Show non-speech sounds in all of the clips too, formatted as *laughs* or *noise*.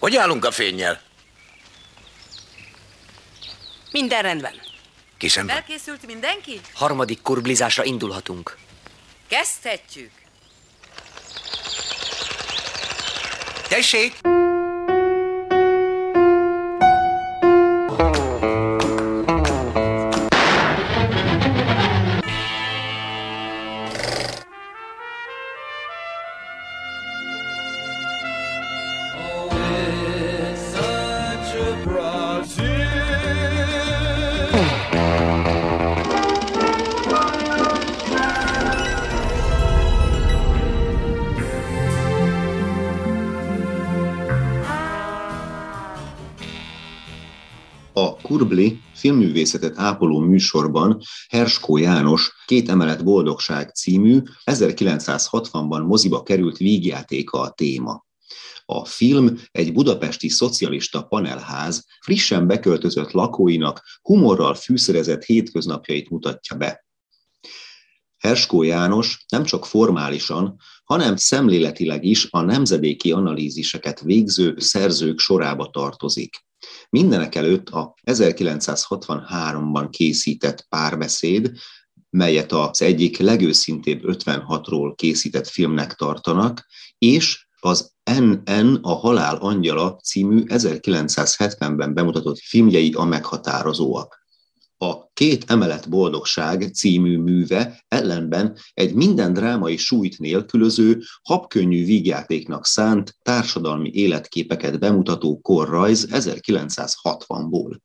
Hogy állunk a fényjel? Minden rendben. Kisem. Elkészült mindenki? Harmadik kurblizásra indulhatunk. Kezdhetjük. Tessék! Filmművészetet ápoló műsorban Herskó János Két emelet boldogság című 1960-ban moziba került vígjátéka a téma. A film egy budapesti szocialista panelház frissen beköltözött lakóinak humorral fűszerezett hétköznapjait mutatja be. Herskó János nem csak formálisan, hanem szemléletileg is a nemzedéki analíziseket végző szerzők sorába tartozik. Mindenek előtt a 1963-ban készített párbeszéd, melyet az egyik legőszintébb 56-ról készített filmnek tartanak, és az NN a halál angyala című 1970-ben bemutatott filmjei a meghatározóak. A Két emelet boldogság című műve ellenben egy minden drámai súlyt nélkülöző, habkönnyű vígjátéknak szánt társadalmi életképeket bemutató korrajz 1960-ból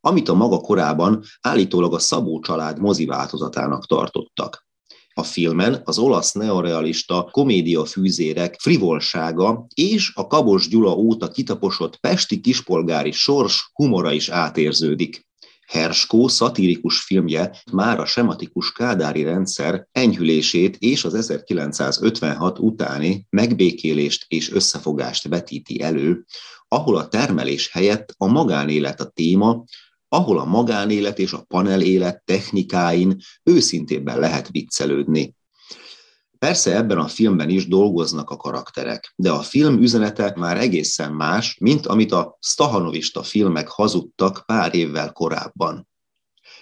amit a maga korában állítólag a Szabó család mozi változatának tartottak. A filmen az olasz neorealista komédia fűzérek frivolsága és a Kabos Gyula óta kitaposott pesti kispolgári sors humora is átérződik. Herskó szatirikus filmje már a sematikus kádári rendszer enyhülését és az 1956 utáni megbékélést és összefogást vetíti elő, ahol a termelés helyett a magánélet a téma, ahol a magánélet és a panelélet technikáin őszintébben lehet viccelődni. Persze ebben a filmben is dolgoznak a karakterek, de a film üzenete már egészen más, mint amit a stahanovista filmek hazudtak pár évvel korábban.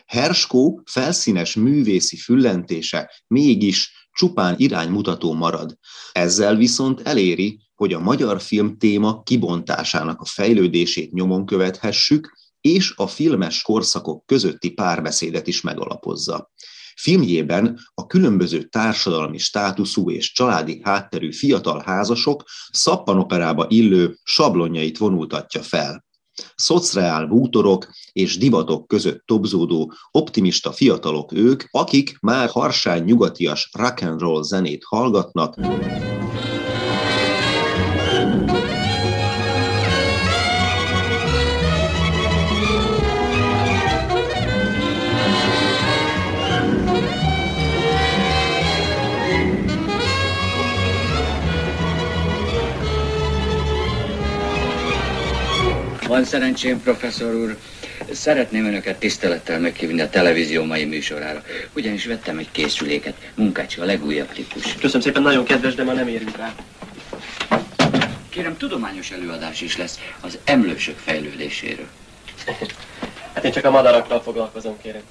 Herskó felszínes művészi füllentése mégis csupán iránymutató marad. Ezzel viszont eléri, hogy a magyar film téma kibontásának a fejlődését nyomon követhessük, és a filmes korszakok közötti párbeszédet is megalapozza. Filmjében a különböző társadalmi státuszú és családi hátterű fiatal házasok szappanoperába illő sablonjait vonultatja fel. Szociál bútorok és divatok között tobzódó optimista fiatalok ők, akik már harsány nyugatias rock and roll zenét hallgatnak, Van szerencsém, professzor úr. Szeretném önöket tisztelettel meghívni a televízió mai műsorára. Ugyanis vettem egy készüléket, munkácsi a legújabb típus. Köszönöm szépen, nagyon kedves, de ma nem érünk rá. Kérem, tudományos előadás is lesz az emlősök fejlődéséről. *laughs* Hát én csak a madarakkal foglalkozom, kérem.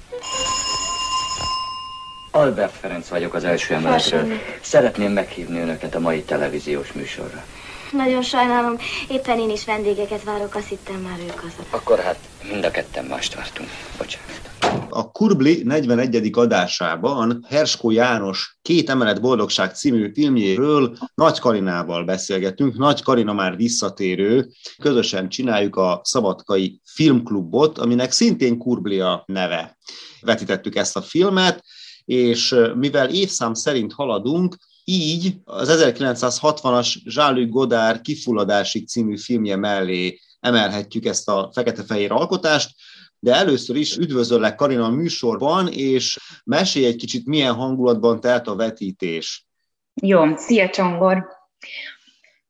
Albert Ferenc vagyok az első emeletről. Szeretném meghívni önöket a mai televíziós műsorra. Nagyon sajnálom, éppen én is vendégeket várok, azt hittem már ők azok. Akkor hát mind a ketten mást vártunk. Bocsánat. A Kurbli 41. adásában Herskó János Két emelet boldogság című filmjéről Nagy Karinával beszélgetünk. Nagy Karina már visszatérő. Közösen csináljuk a Szabadkai Filmklubot, aminek szintén Kurbli a neve. Vetítettük ezt a filmet, és mivel évszám szerint haladunk, így az 1960-as Jean-Luc Godard Kifulladásig című filmje mellé emelhetjük ezt a fekete-fehér alkotást, de először is üdvözöllek Karina a műsorban, és mesélj egy kicsit, milyen hangulatban telt a vetítés. Jó, szia Csongor!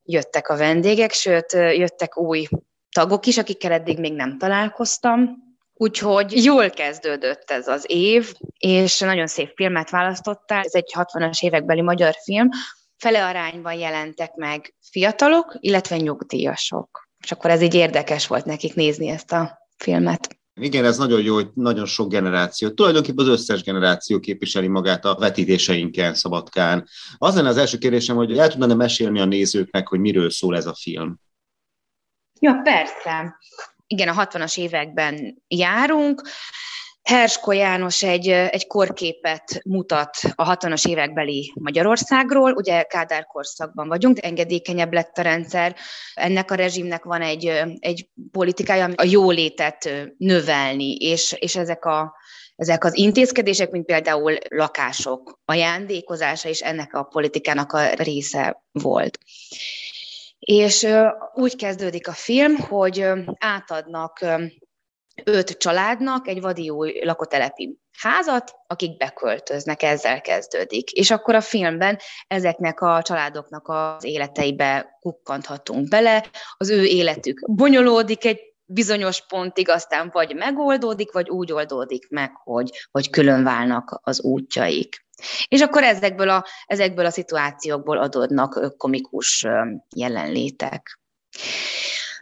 Jöttek a vendégek, sőt, jöttek új tagok is, akikkel eddig még nem találkoztam. Úgyhogy jól kezdődött ez az év, és nagyon szép filmet választottál. Ez egy 60-as évekbeli magyar film, fele arányban jelentek meg fiatalok, illetve nyugdíjasok. És akkor ez így érdekes volt nekik nézni ezt a filmet. Igen, ez nagyon jó, hogy nagyon sok generáció, tulajdonképpen az összes generáció képviseli magát a vetítéseinken, Szabadkán. Az lenne az első kérdésem, hogy el tudna mesélni a nézőknek, hogy miről szól ez a film? Ja, persze. Igen, a 60-as években járunk. Hersko János egy, egy korképet mutat a 60-as évekbeli Magyarországról. Ugye Kádár korszakban vagyunk, engedékenyebb lett a rendszer. Ennek a rezsimnek van egy, egy politikája, a jólétet növelni, és, és ezek a ezek az intézkedések, mint például lakások ajándékozása is ennek a politikának a része volt. És úgy kezdődik a film, hogy átadnak öt családnak egy vadi új lakotelepi házat, akik beköltöznek, ezzel kezdődik. És akkor a filmben ezeknek a családoknak az életeibe kukkanthatunk bele, az ő életük bonyolódik egy bizonyos pontig, aztán vagy megoldódik, vagy úgy oldódik meg, hogy, hogy külön válnak az útjaik. És akkor ezekből a, ezekből a szituációkból adódnak komikus jelenlétek.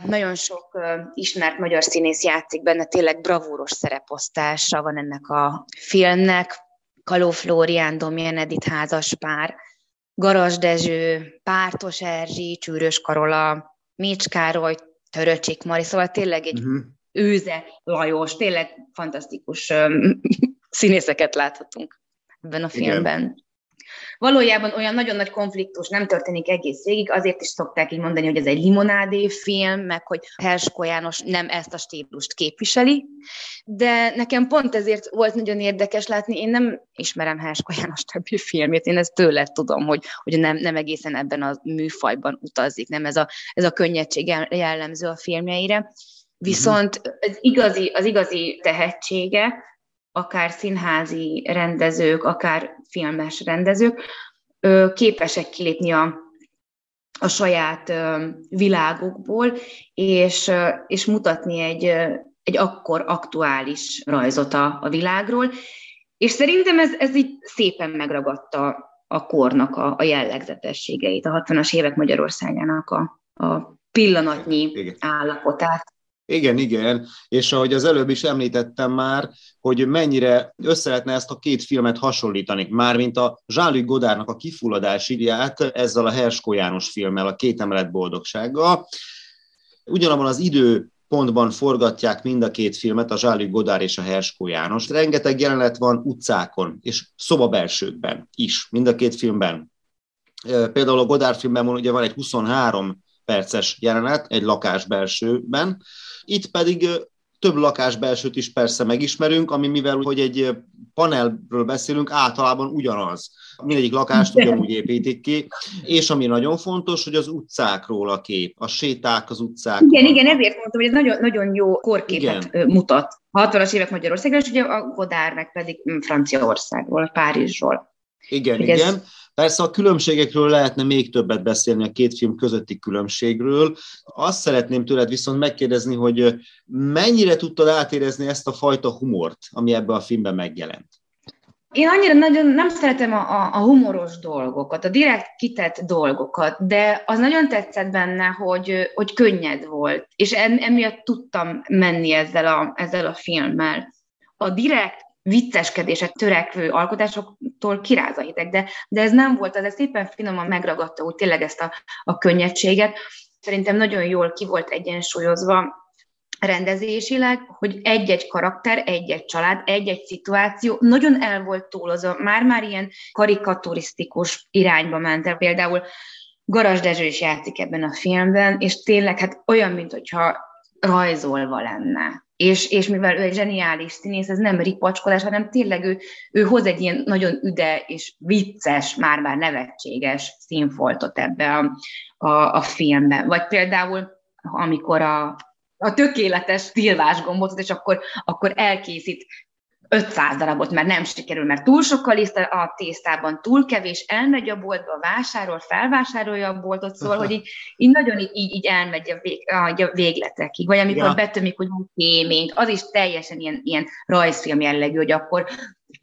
Nagyon sok ismert magyar színész játszik benne, tényleg bravúros szereposztása van ennek a filmnek. Kaló Flórián, Domján Edith házas pár, Garas Dezső, Pártos Erzsi, Csűrös Karola, Mécs Károly, Töröcsik Mari, szóval tényleg egy uh-huh. őze Lajos, tényleg fantasztikus *laughs* színészeket láthatunk ebben a filmben. Igen. Valójában olyan nagyon nagy konfliktus nem történik egész végig, azért is szokták így mondani, hogy ez egy limonádé film, meg hogy Hersko János nem ezt a stílust képviseli, de nekem pont ezért volt nagyon érdekes látni, én nem ismerem Hersko János többi filmét, én ezt tőle tudom, hogy, hogy nem, nem egészen ebben a műfajban utazik, nem ez a, ez a könnyedség jellemző a filmjeire, Viszont az igazi, az igazi tehetsége, akár színházi rendezők, akár filmes rendezők képesek kilépni a, a saját világukból, és, és mutatni egy, egy akkor aktuális rajzot a, a világról. És szerintem ez, ez így szépen megragadta a kornak a, a jellegzetességeit, a 60-as évek Magyarországának a, a pillanatnyi Igen. állapotát. Igen, igen, és ahogy az előbb is említettem már, hogy mennyire össze lehetne ezt a két filmet hasonlítani, mármint a Jean-Luc Godardnak a kifulladás írját ezzel a Herskó János filmmel, a két emelet boldogsággal. Ugyanabban az idő pontban forgatják mind a két filmet, a Zsálik Godár és a Herskó János. Rengeteg jelenet van utcákon és szobabelsőkben is, mind a két filmben. Például a Godár filmben ugye van egy 23 perces jelenet egy lakás belsőben, itt pedig több lakásbelsőt is persze megismerünk, ami mivel, hogy egy panelről beszélünk, általában ugyanaz. Mindegyik lakást ugyanúgy építik ki, és ami nagyon fontos, hogy az utcákról a kép, a séták az utcák. Igen, igen, ezért mondtam, hogy ez nagyon, nagyon jó korképet igen. mutat. 60-as évek Magyarországról, és ugye a Godár meg pedig Franciaországról, Párizsról. Igen, hogy igen. Ez Persze a különbségekről lehetne még többet beszélni a két film közötti különbségről. Azt szeretném tőled viszont megkérdezni, hogy mennyire tudtad átérezni ezt a fajta humort, ami ebben a filmben megjelent? Én annyira nagyon nem szeretem a, a, a humoros dolgokat, a direkt kitett dolgokat, de az nagyon tetszett benne, hogy, hogy könnyed volt, és emiatt tudtam menni ezzel a, ezzel a filmmel. A direkt vicceskedések, törekvő alkotásoktól kiráz a hideg, de, de ez nem volt, az ez szépen finoman megragadta úgy tényleg ezt a, a könnyedséget. Szerintem nagyon jól ki volt egyensúlyozva rendezésileg, hogy egy-egy karakter, egy-egy család, egy-egy szituáció nagyon el volt túlozva, már-már ilyen karikaturisztikus irányba ment el. Például Garas Dezső is játszik ebben a filmben, és tényleg hát olyan, mintha rajzolva lenne és, és mivel ő egy zseniális színész, ez nem ripacskolás, hanem tényleg ő, ő hoz egy ilyen nagyon üde és vicces, már-már nevetséges színfoltot ebbe a, a, a filmbe. Vagy például, amikor a, a tökéletes szilvás gombot, és akkor, akkor elkészít 500 darabot, mert nem sikerül, mert túl sok a a tésztában, túl kevés, elmegy a boltba, vásárol, felvásárolja a boltot, szóval, hogy így, így nagyon így, így elmegy a, vég, a végletekig, vagy amikor ja. betömik, hogy van kéményt, az is teljesen ilyen, ilyen rajzfilm jellegű, hogy akkor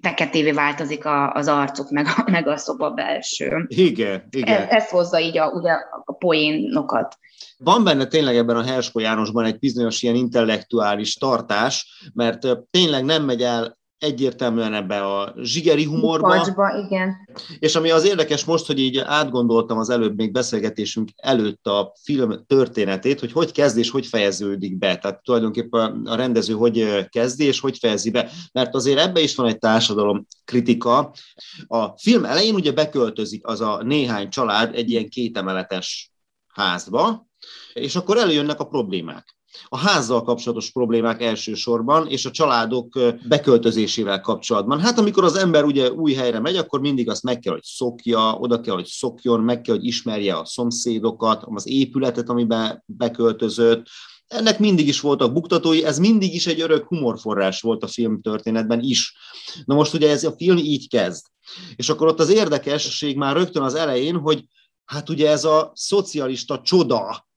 feketévé változik a, az arcuk, meg a, meg a szoba belső. Igen, igen. Ez, ez hozza így a, ugye, a poénokat. Van benne tényleg ebben a Herskó Jánosban egy bizonyos ilyen intellektuális tartás, mert tényleg nem megy el egyértelműen ebbe a zsigeri humorba. Pacsba, igen. És ami az érdekes most, hogy így átgondoltam az előbb még beszélgetésünk előtt a film történetét, hogy hogy kezd és hogy fejeződik be. Tehát tulajdonképpen a rendező hogy kezdi és hogy fejezi be. Mert azért ebbe is van egy társadalom kritika. A film elején ugye beköltözik az a néhány család egy ilyen kétemeletes házba, és akkor előjönnek a problémák a házzal kapcsolatos problémák elsősorban, és a családok beköltözésével kapcsolatban. Hát amikor az ember ugye új helyre megy, akkor mindig azt meg kell, hogy szokja, oda kell, hogy szokjon, meg kell, hogy ismerje a szomszédokat, az épületet, amiben beköltözött, ennek mindig is voltak buktatói, ez mindig is egy örök humorforrás volt a film történetben is. Na most ugye ez a film így kezd. És akkor ott az érdekesség már rögtön az elején, hogy hát ugye ez a szocialista csoda,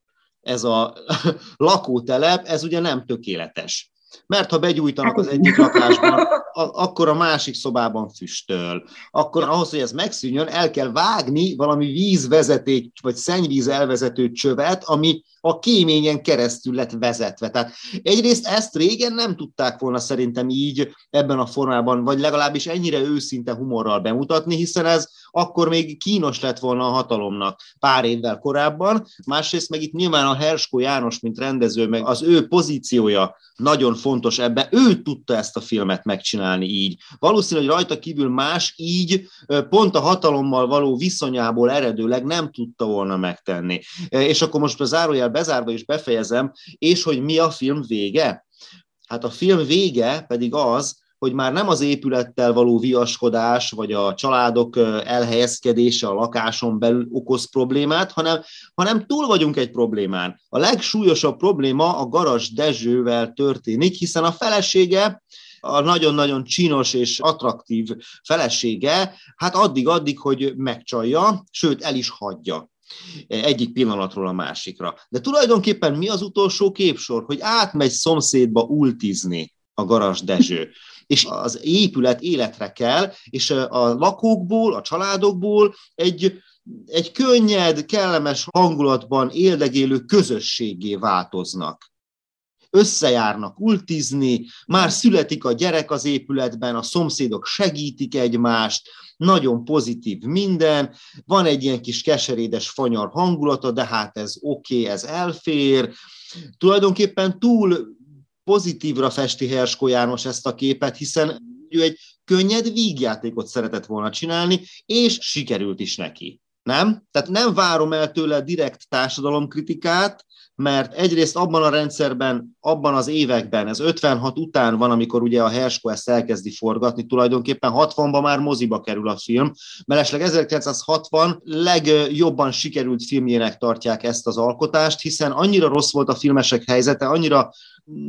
ez a *laughs* lakótelep, ez ugye nem tökéletes. Mert ha begyújtanak az egyik lakásban, *laughs* akkor a másik szobában füstöl. Akkor ahhoz, hogy ez megszűnjön, el kell vágni valami vízvezeték, vagy szennyvíz elvezető csövet, ami a kéményen keresztül lett vezetve. Tehát egyrészt ezt régen nem tudták volna szerintem így ebben a formában, vagy legalábbis ennyire őszinte humorral bemutatni, hiszen ez akkor még kínos lett volna a hatalomnak pár évvel korábban. Másrészt meg itt nyilván a Herskó János, mint rendező, meg az ő pozíciója nagyon fontos ebbe. Ő tudta ezt a filmet megcsinálni így. Valószínű, hogy rajta kívül más így pont a hatalommal való viszonyából eredőleg nem tudta volna megtenni. És akkor most a zárójel bezárva is befejezem, és hogy mi a film vége? Hát a film vége pedig az, hogy már nem az épülettel való viaskodás, vagy a családok elhelyezkedése a lakáson belül okoz problémát, hanem, hanem túl vagyunk egy problémán. A legsúlyosabb probléma a Garas Dezsővel történik, hiszen a felesége a nagyon-nagyon csinos és attraktív felesége, hát addig-addig, hogy megcsalja, sőt el is hagyja egyik pillanatról a másikra. De tulajdonképpen mi az utolsó képsor, hogy átmegy szomszédba ultizni a Garas Dezső és az épület életre kell, és a lakókból, a családokból egy egy könnyed, kellemes hangulatban éldegélő közösségé változnak. Összejárnak ultizni, már születik a gyerek az épületben, a szomszédok segítik egymást, nagyon pozitív minden, van egy ilyen kis keserédes fanyar hangulata, de hát ez oké, okay, ez elfér. Tulajdonképpen túl pozitívra festi Herskó János ezt a képet, hiszen ő egy könnyed vígjátékot szeretett volna csinálni, és sikerült is neki. Nem? Tehát nem várom el tőle direkt társadalomkritikát, mert egyrészt abban a rendszerben, abban az években, ez 56 után van, amikor ugye a Hersko ezt elkezdi forgatni, tulajdonképpen 60-ban már moziba kerül a film, mellesleg 1960 legjobban sikerült filmjének tartják ezt az alkotást, hiszen annyira rossz volt a filmesek helyzete, annyira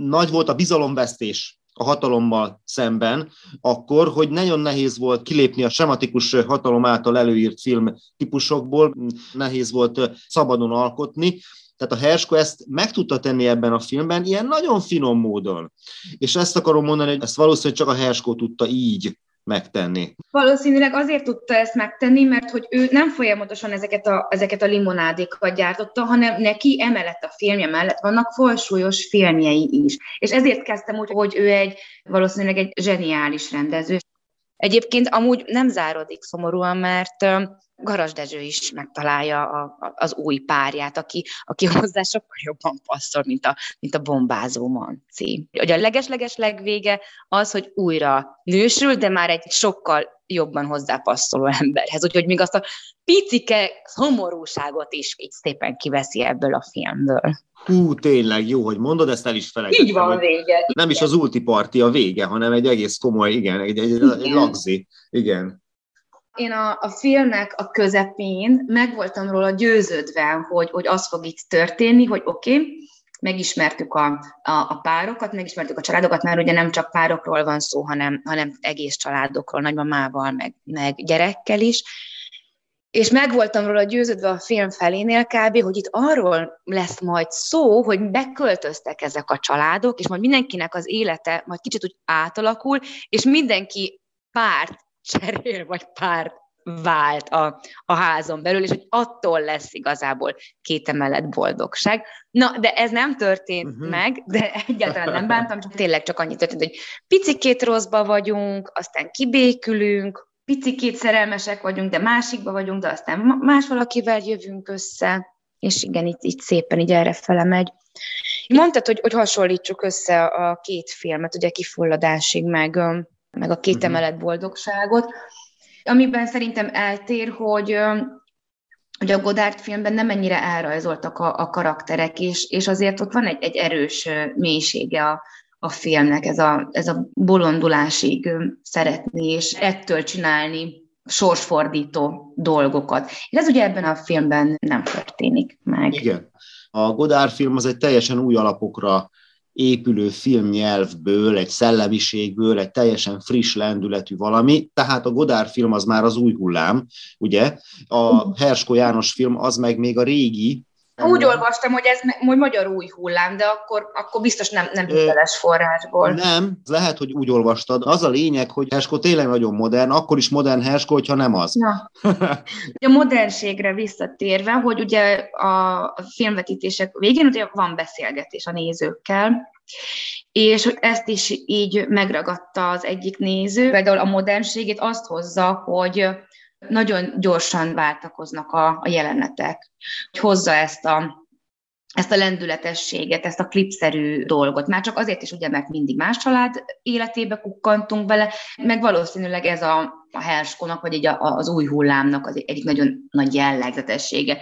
nagy volt a bizalomvesztés a hatalommal szemben, akkor, hogy nagyon nehéz volt kilépni a sematikus hatalom által előírt film típusokból, nehéz volt szabadon alkotni, tehát a Hersko ezt meg tudta tenni ebben a filmben, ilyen nagyon finom módon. És ezt akarom mondani, hogy ezt valószínűleg csak a Hersko tudta így megtenni. Valószínűleg azért tudta ezt megtenni, mert hogy ő nem folyamatosan ezeket a, ezeket a limonádékat gyártotta, hanem neki emellett a filmje mellett vannak folsúlyos filmjei is. És ezért kezdtem úgy, hogy ő egy valószínűleg egy zseniális rendező. Egyébként amúgy nem zárodik szomorúan, mert Garas Dezső is megtalálja a, az új párját, aki, aki hozzá sokkal jobban passzol, mint a, mint a bombázó manci. Hogy a legesleges legvége az, hogy újra nősül, de már egy sokkal jobban hozzápasszoló emberhez. Úgyhogy még azt a picike szomorúságot is így szépen kiveszi ebből a filmből. Hú, tényleg jó, hogy mondod, ezt el is felejtettem. Így van vége. Nem is az ultiparti a vége, hanem egy egész komoly, igen, egy, egy, egy lagzi. Igen. Én a, a filmnek a közepén meg voltam róla győződve, hogy, hogy az fog itt történni, hogy oké, okay, megismertük a, a, a párokat, megismertük a családokat, mert ugye nem csak párokról van szó, hanem, hanem egész családokról, nagymamával, meg, meg gyerekkel is, és meg voltam róla győződve a film felénél kb., hogy itt arról lesz majd szó, hogy beköltöztek ezek a családok, és majd mindenkinek az élete majd kicsit úgy átalakul, és mindenki párt cserél, vagy párt vált a, a házon belül, és hogy attól lesz igazából két emelet boldogság. Na, de ez nem történt uh-huh. meg, de egyáltalán nem bántam, csak tényleg csak annyit történt, hogy picikét rosszba vagyunk, aztán kibékülünk, picikét szerelmesek vagyunk, de másikba vagyunk, de aztán más valakivel jövünk össze, és igen, itt, itt szépen így erre fele megy. Mondtad, hogy, hogy hasonlítsuk össze a két filmet, ugye kifulladásig, meg, meg a két mhm. emelet boldogságot. Amiben szerintem eltér, hogy hogy a Godard filmben nem ennyire elrajzoltak a, a karakterek, és, és azért ott van egy, egy erős mélysége a, a filmnek, ez a, ez a bolondulásig szeretni, és ettől csinálni sorsfordító dolgokat. És ez ugye ebben a filmben nem történik meg. Igen. A Godard film az egy teljesen új alapokra épülő filmnyelvből, egy szellemiségből, egy teljesen friss lendületű valami, tehát a Godár film az már az új hullám, ugye? A Hersko János film az meg még a régi, úgy olvastam, hogy ez hogy magyar új hullám, de akkor, akkor biztos nem, nem hiteles forrásból. Nem, lehet, hogy úgy olvastad. Az a lényeg, hogy Hersko tényleg nagyon modern, akkor is modern Hersko, hogyha nem az. Ja. *laughs* a modernségre visszatérve, hogy ugye a filmvetítések végén ugye van beszélgetés a nézőkkel, és ezt is így megragadta az egyik néző. Például a modernségét azt hozza, hogy nagyon gyorsan váltakoznak a, a jelenetek, hogy hozza ezt a, ezt a lendületességet, ezt a klipszerű dolgot. Már csak azért is, ugye, mert mindig más család életébe kukkantunk bele, meg valószínűleg ez a, a Herskonak, vagy egy a, az új hullámnak az egyik nagyon nagy jellegzetessége.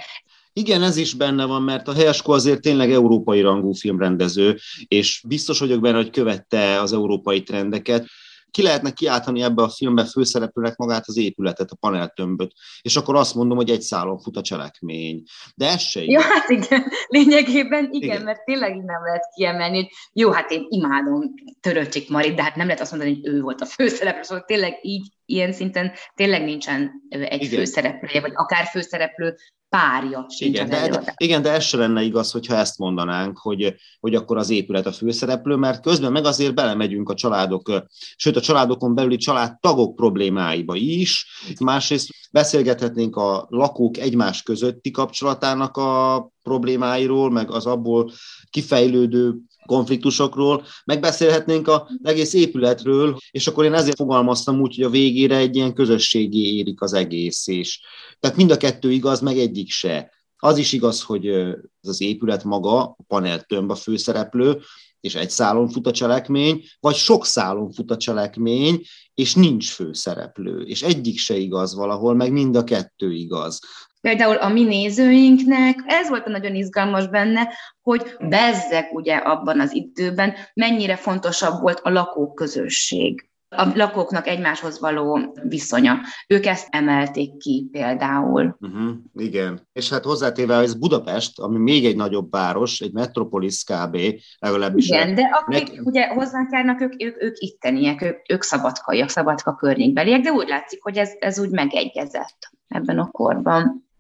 Igen, ez is benne van, mert a Hersko azért tényleg európai rangú filmrendező, és biztos vagyok benne, hogy követte az európai trendeket ki lehetne kiáltani ebbe a filmbe főszereplőnek magát az épületet, a paneltömböt, és akkor azt mondom, hogy egy szálon fut a cselekmény. De ez se Jó, hát igen, lényegében igen, igen, mert tényleg nem lehet kiemelni, hogy jó, hát én imádom Töröcsik Marit, de hát nem lehet azt mondani, hogy ő volt a főszereplő, szóval tényleg így, ilyen szinten tényleg nincsen egy igen. főszereplője, vagy akár főszereplő párja sincs igen, de, igen, de ez se lenne igaz, hogyha ezt mondanánk, hogy, hogy akkor az épület a főszereplő, mert közben meg azért belemegyünk a családok, sőt a családokon belüli családtagok problémáiba is. Másrészt beszélgethetnénk a lakók egymás közötti kapcsolatának a problémáiról, meg az abból kifejlődő konfliktusokról, megbeszélhetnénk a egész épületről, és akkor én ezért fogalmaztam úgy, hogy a végére egy ilyen közösségi érik az egész, és tehát mind a kettő igaz, meg egyik se. Az is igaz, hogy ez az épület maga, a panel tömb a főszereplő, és egy szálon fut a cselekmény, vagy sok szálon fut a cselekmény, és nincs főszereplő. És egyik se igaz valahol, meg mind a kettő igaz. Például a mi nézőinknek ez volt a nagyon izgalmas benne, hogy bezzeg ugye abban az időben mennyire fontosabb volt a lakóközösség a lakóknak egymáshoz való viszonya. Ők ezt emelték ki például. Uh-huh, igen, és hát hozzátéve ez Budapest, ami még egy nagyobb város, egy metropolis kb. legalábbis. Igen, de akik meg... ugye hozzánk járnak, ők, ők, ők itteniek, ők, ők szabadkaiak, szabadka környékbeliek, de úgy látszik, hogy ez, ez úgy megegyezett ebben a korban.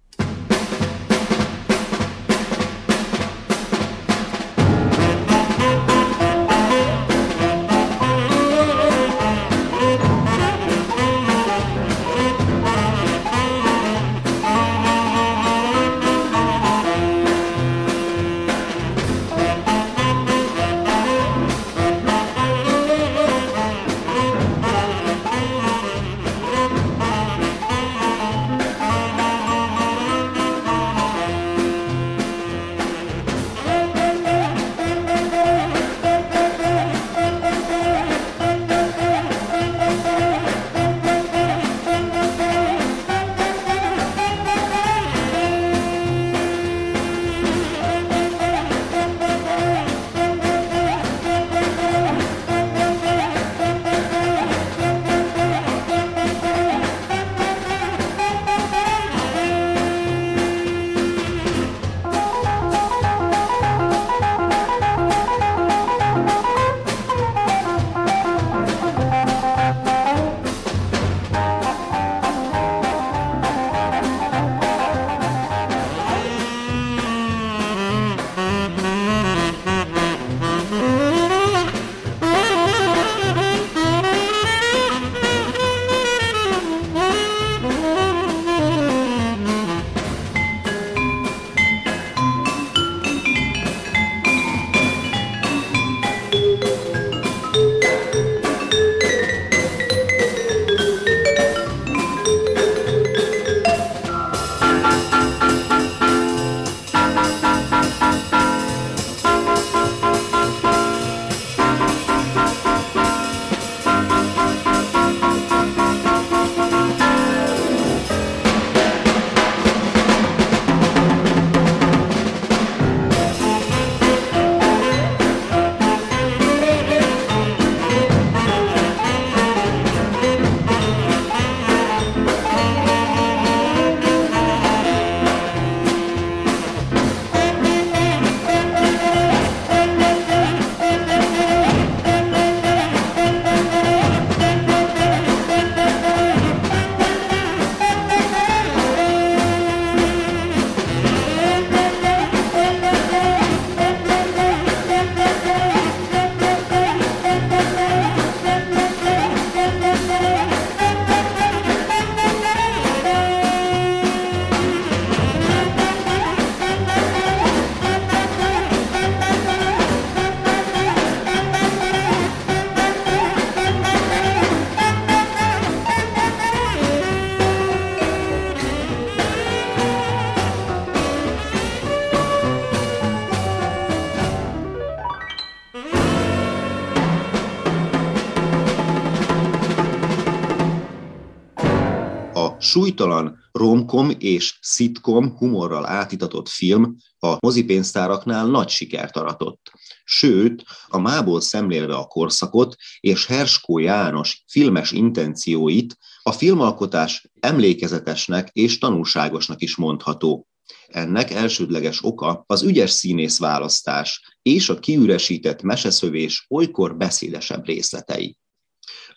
Súlytalan romkom és szitkom humorral átitatott film a mozipénztáraknál nagy sikert aratott. Sőt, a mából szemlélve a korszakot és Herskó János filmes intencióit a filmalkotás emlékezetesnek és tanulságosnak is mondható. Ennek elsődleges oka az ügyes színész választás és a kiüresített meseszövés olykor beszédesebb részletei.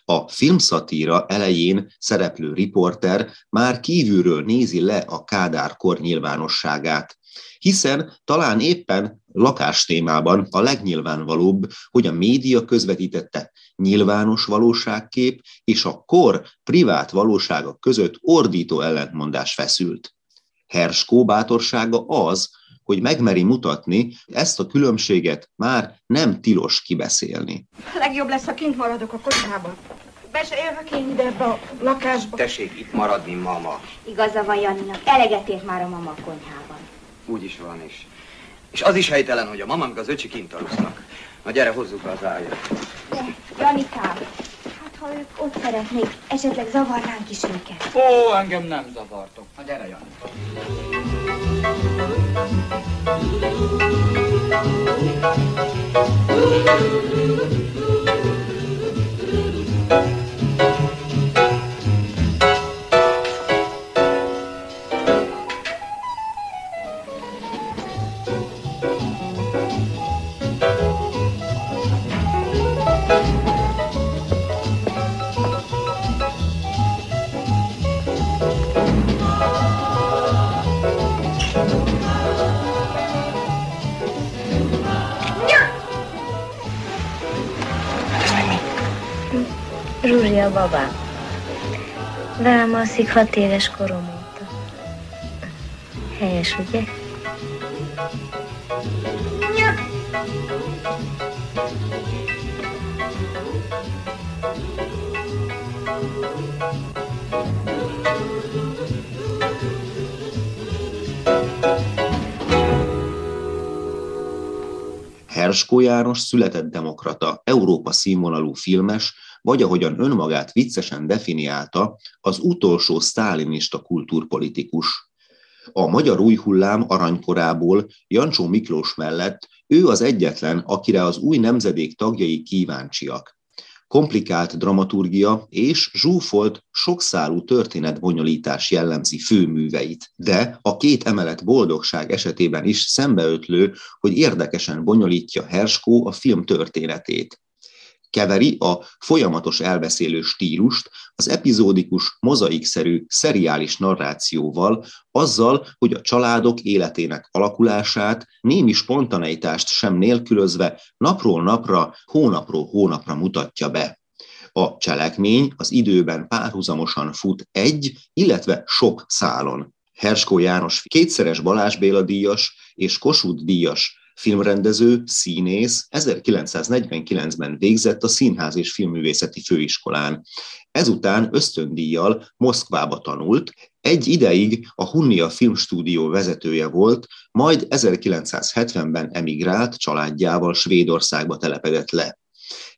A filmszatíra elején szereplő riporter már kívülről nézi le a Kádár kor nyilvánosságát, hiszen talán éppen lakástémában a legnyilvánvalóbb, hogy a média közvetítette nyilvános valóságkép és a kor privát valósága között ordító ellentmondás feszült. Herskó bátorsága az, hogy megmeri mutatni, ezt a különbséget már nem tilos kibeszélni. Legjobb lesz, ha kint maradok a kocsmában. Be se jövök én ide ebbe a lakásba. Tessék itt maradni, mama. Igaza van Janinak, eleget ért már a mama a konyhában. Úgy is van is. És az is helytelen, hogy a mama meg az öcsi kint alusznak. Na gyere, hozzuk be az ágyat. De, Janikám, hát ha ők ott szeretnék, esetleg zavarnánk is őket. Ó, engem nem zavartok. Na gyere, Jani. Zsuzsi a babám. Velem alszik hat éves korom óta. Helyes, ugye? Herskó János született demokrata, Európa színvonalú filmes, vagy ahogyan önmagát viccesen definiálta, az utolsó sztálinista kultúrpolitikus. A magyar új hullám aranykorából Jancsó Miklós mellett ő az egyetlen, akire az új nemzedék tagjai kíváncsiak. Komplikált dramaturgia és zsúfolt, sokszálú történetbonyolítás jellemzi főműveit, de a két emelet boldogság esetében is szembeötlő, hogy érdekesen bonyolítja Herskó a film történetét keveri a folyamatos elbeszélő stílust az epizódikus, mozaikszerű, szeriális narrációval, azzal, hogy a családok életének alakulását némi spontaneitást sem nélkülözve napról napra, hónapról hónapra mutatja be. A cselekmény az időben párhuzamosan fut egy, illetve sok szálon. Herskó János kétszeres Balázs Béla díjas és Kossuth díjas filmrendező, színész, 1949-ben végzett a Színház és Filmművészeti Főiskolán. Ezután ösztöndíjjal Moszkvába tanult, egy ideig a Hunnia Filmstúdió vezetője volt, majd 1970-ben emigrált családjával Svédországba telepedett le.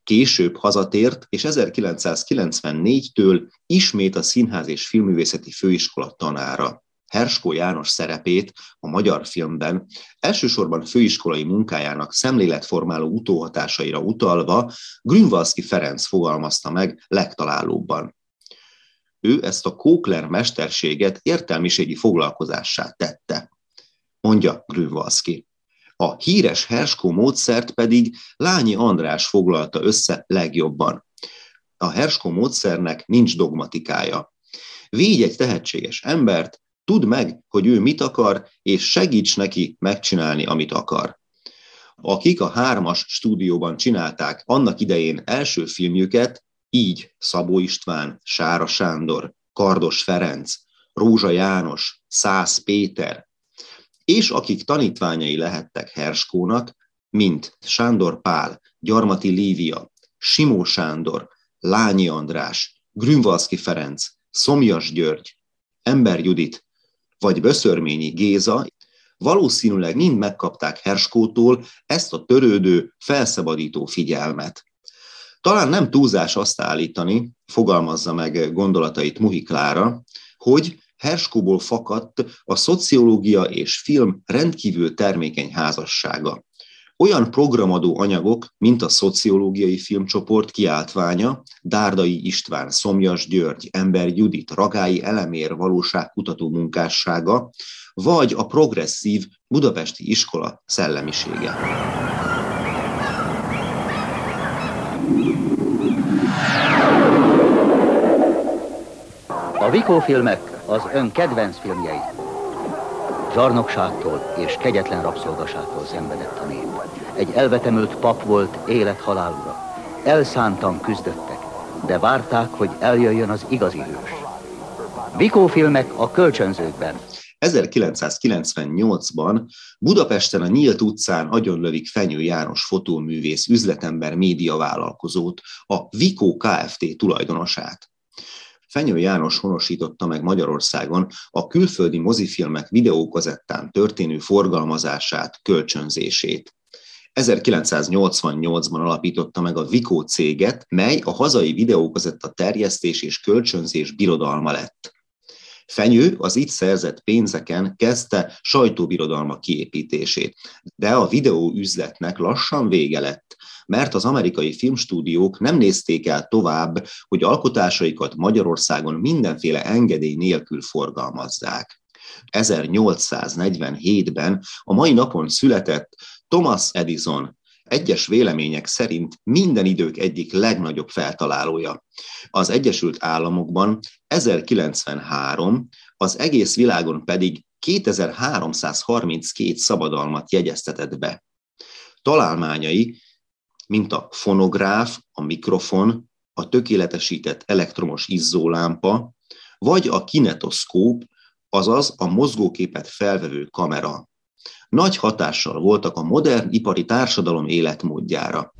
Később hazatért, és 1994-től ismét a Színház és Filmművészeti Főiskola tanára. Herskó János szerepét a magyar filmben elsősorban főiskolai munkájának szemléletformáló utóhatásaira utalva Grünwalski Ferenc fogalmazta meg legtalálóbban. Ő ezt a Kókler mesterséget értelmiségi foglalkozássá tette, mondja Grünwalski. A híres Herskó módszert pedig Lányi András foglalta össze legjobban. A Herskó módszernek nincs dogmatikája. Védj egy tehetséges embert, Tudd meg, hogy ő mit akar, és segíts neki megcsinálni, amit akar. Akik a hármas stúdióban csinálták annak idején első filmjüket, így Szabó István, Sára Sándor, Kardos Ferenc, Rózsa János, Szász Péter, és akik tanítványai lehettek Herskónak, mint Sándor Pál, Gyarmati Lívia, Simó Sándor, Lányi András, Grünwalski Ferenc, Szomjas György, Ember Judit, vagy Böszörményi Géza, valószínűleg mind megkapták Herskótól ezt a törődő, felszabadító figyelmet. Talán nem túlzás azt állítani, fogalmazza meg gondolatait Muhi Klára, hogy Herskóból fakadt a szociológia és film rendkívül termékeny házassága. Olyan programadó anyagok, mint a szociológiai filmcsoport kiáltványa, Dárdai István, Szomjas György, Ember Judit, Ragályi Elemér valóságkutató munkássága, vagy a progresszív budapesti iskola szellemisége. A Vikó filmek az ön kedvenc filmjei. Zsarnokságtól és kegyetlen rabszolgaságtól szenvedett a nép. Egy elvetemült pap volt élet-halálra. Elszántan küzdöttek, de várták, hogy eljöjjön az igazi hős. Vikó filmek a kölcsönzőkben. 1998-ban Budapesten a Nyílt utcán agyonlövik Fenyő János fotóművész üzletember médiavállalkozót, a Vikó Kft. tulajdonosát. Fenyő János honosította meg Magyarországon a külföldi mozifilmek videókazettán történő forgalmazását, kölcsönzését. 1988-ban alapította meg a Vico céget, mely a hazai videókazetta terjesztés és kölcsönzés birodalma lett. Fenyő az itt szerzett pénzeken kezdte sajtóbirodalma kiépítését, de a videó üzletnek lassan vége lett, mert az amerikai filmstúdiók nem nézték el tovább, hogy alkotásaikat Magyarországon mindenféle engedély nélkül forgalmazzák. 1847-ben a mai napon született Thomas Edison egyes vélemények szerint minden idők egyik legnagyobb feltalálója. Az Egyesült Államokban 1093, az egész világon pedig 2332 szabadalmat jegyeztetett be. Találmányai, mint a fonográf, a mikrofon, a tökéletesített elektromos izzólámpa, vagy a kinetoszkóp, azaz a mozgóképet felvevő kamera nagy hatással voltak a modern ipari társadalom életmódjára.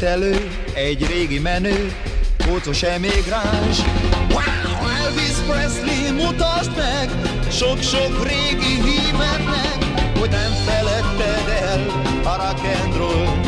Trón követelő, egy régi menő, kócos emigráns. Wow, Elvis Presley, mutasd meg sok-sok régi hímednek, hogy nem feledted el a rock and roll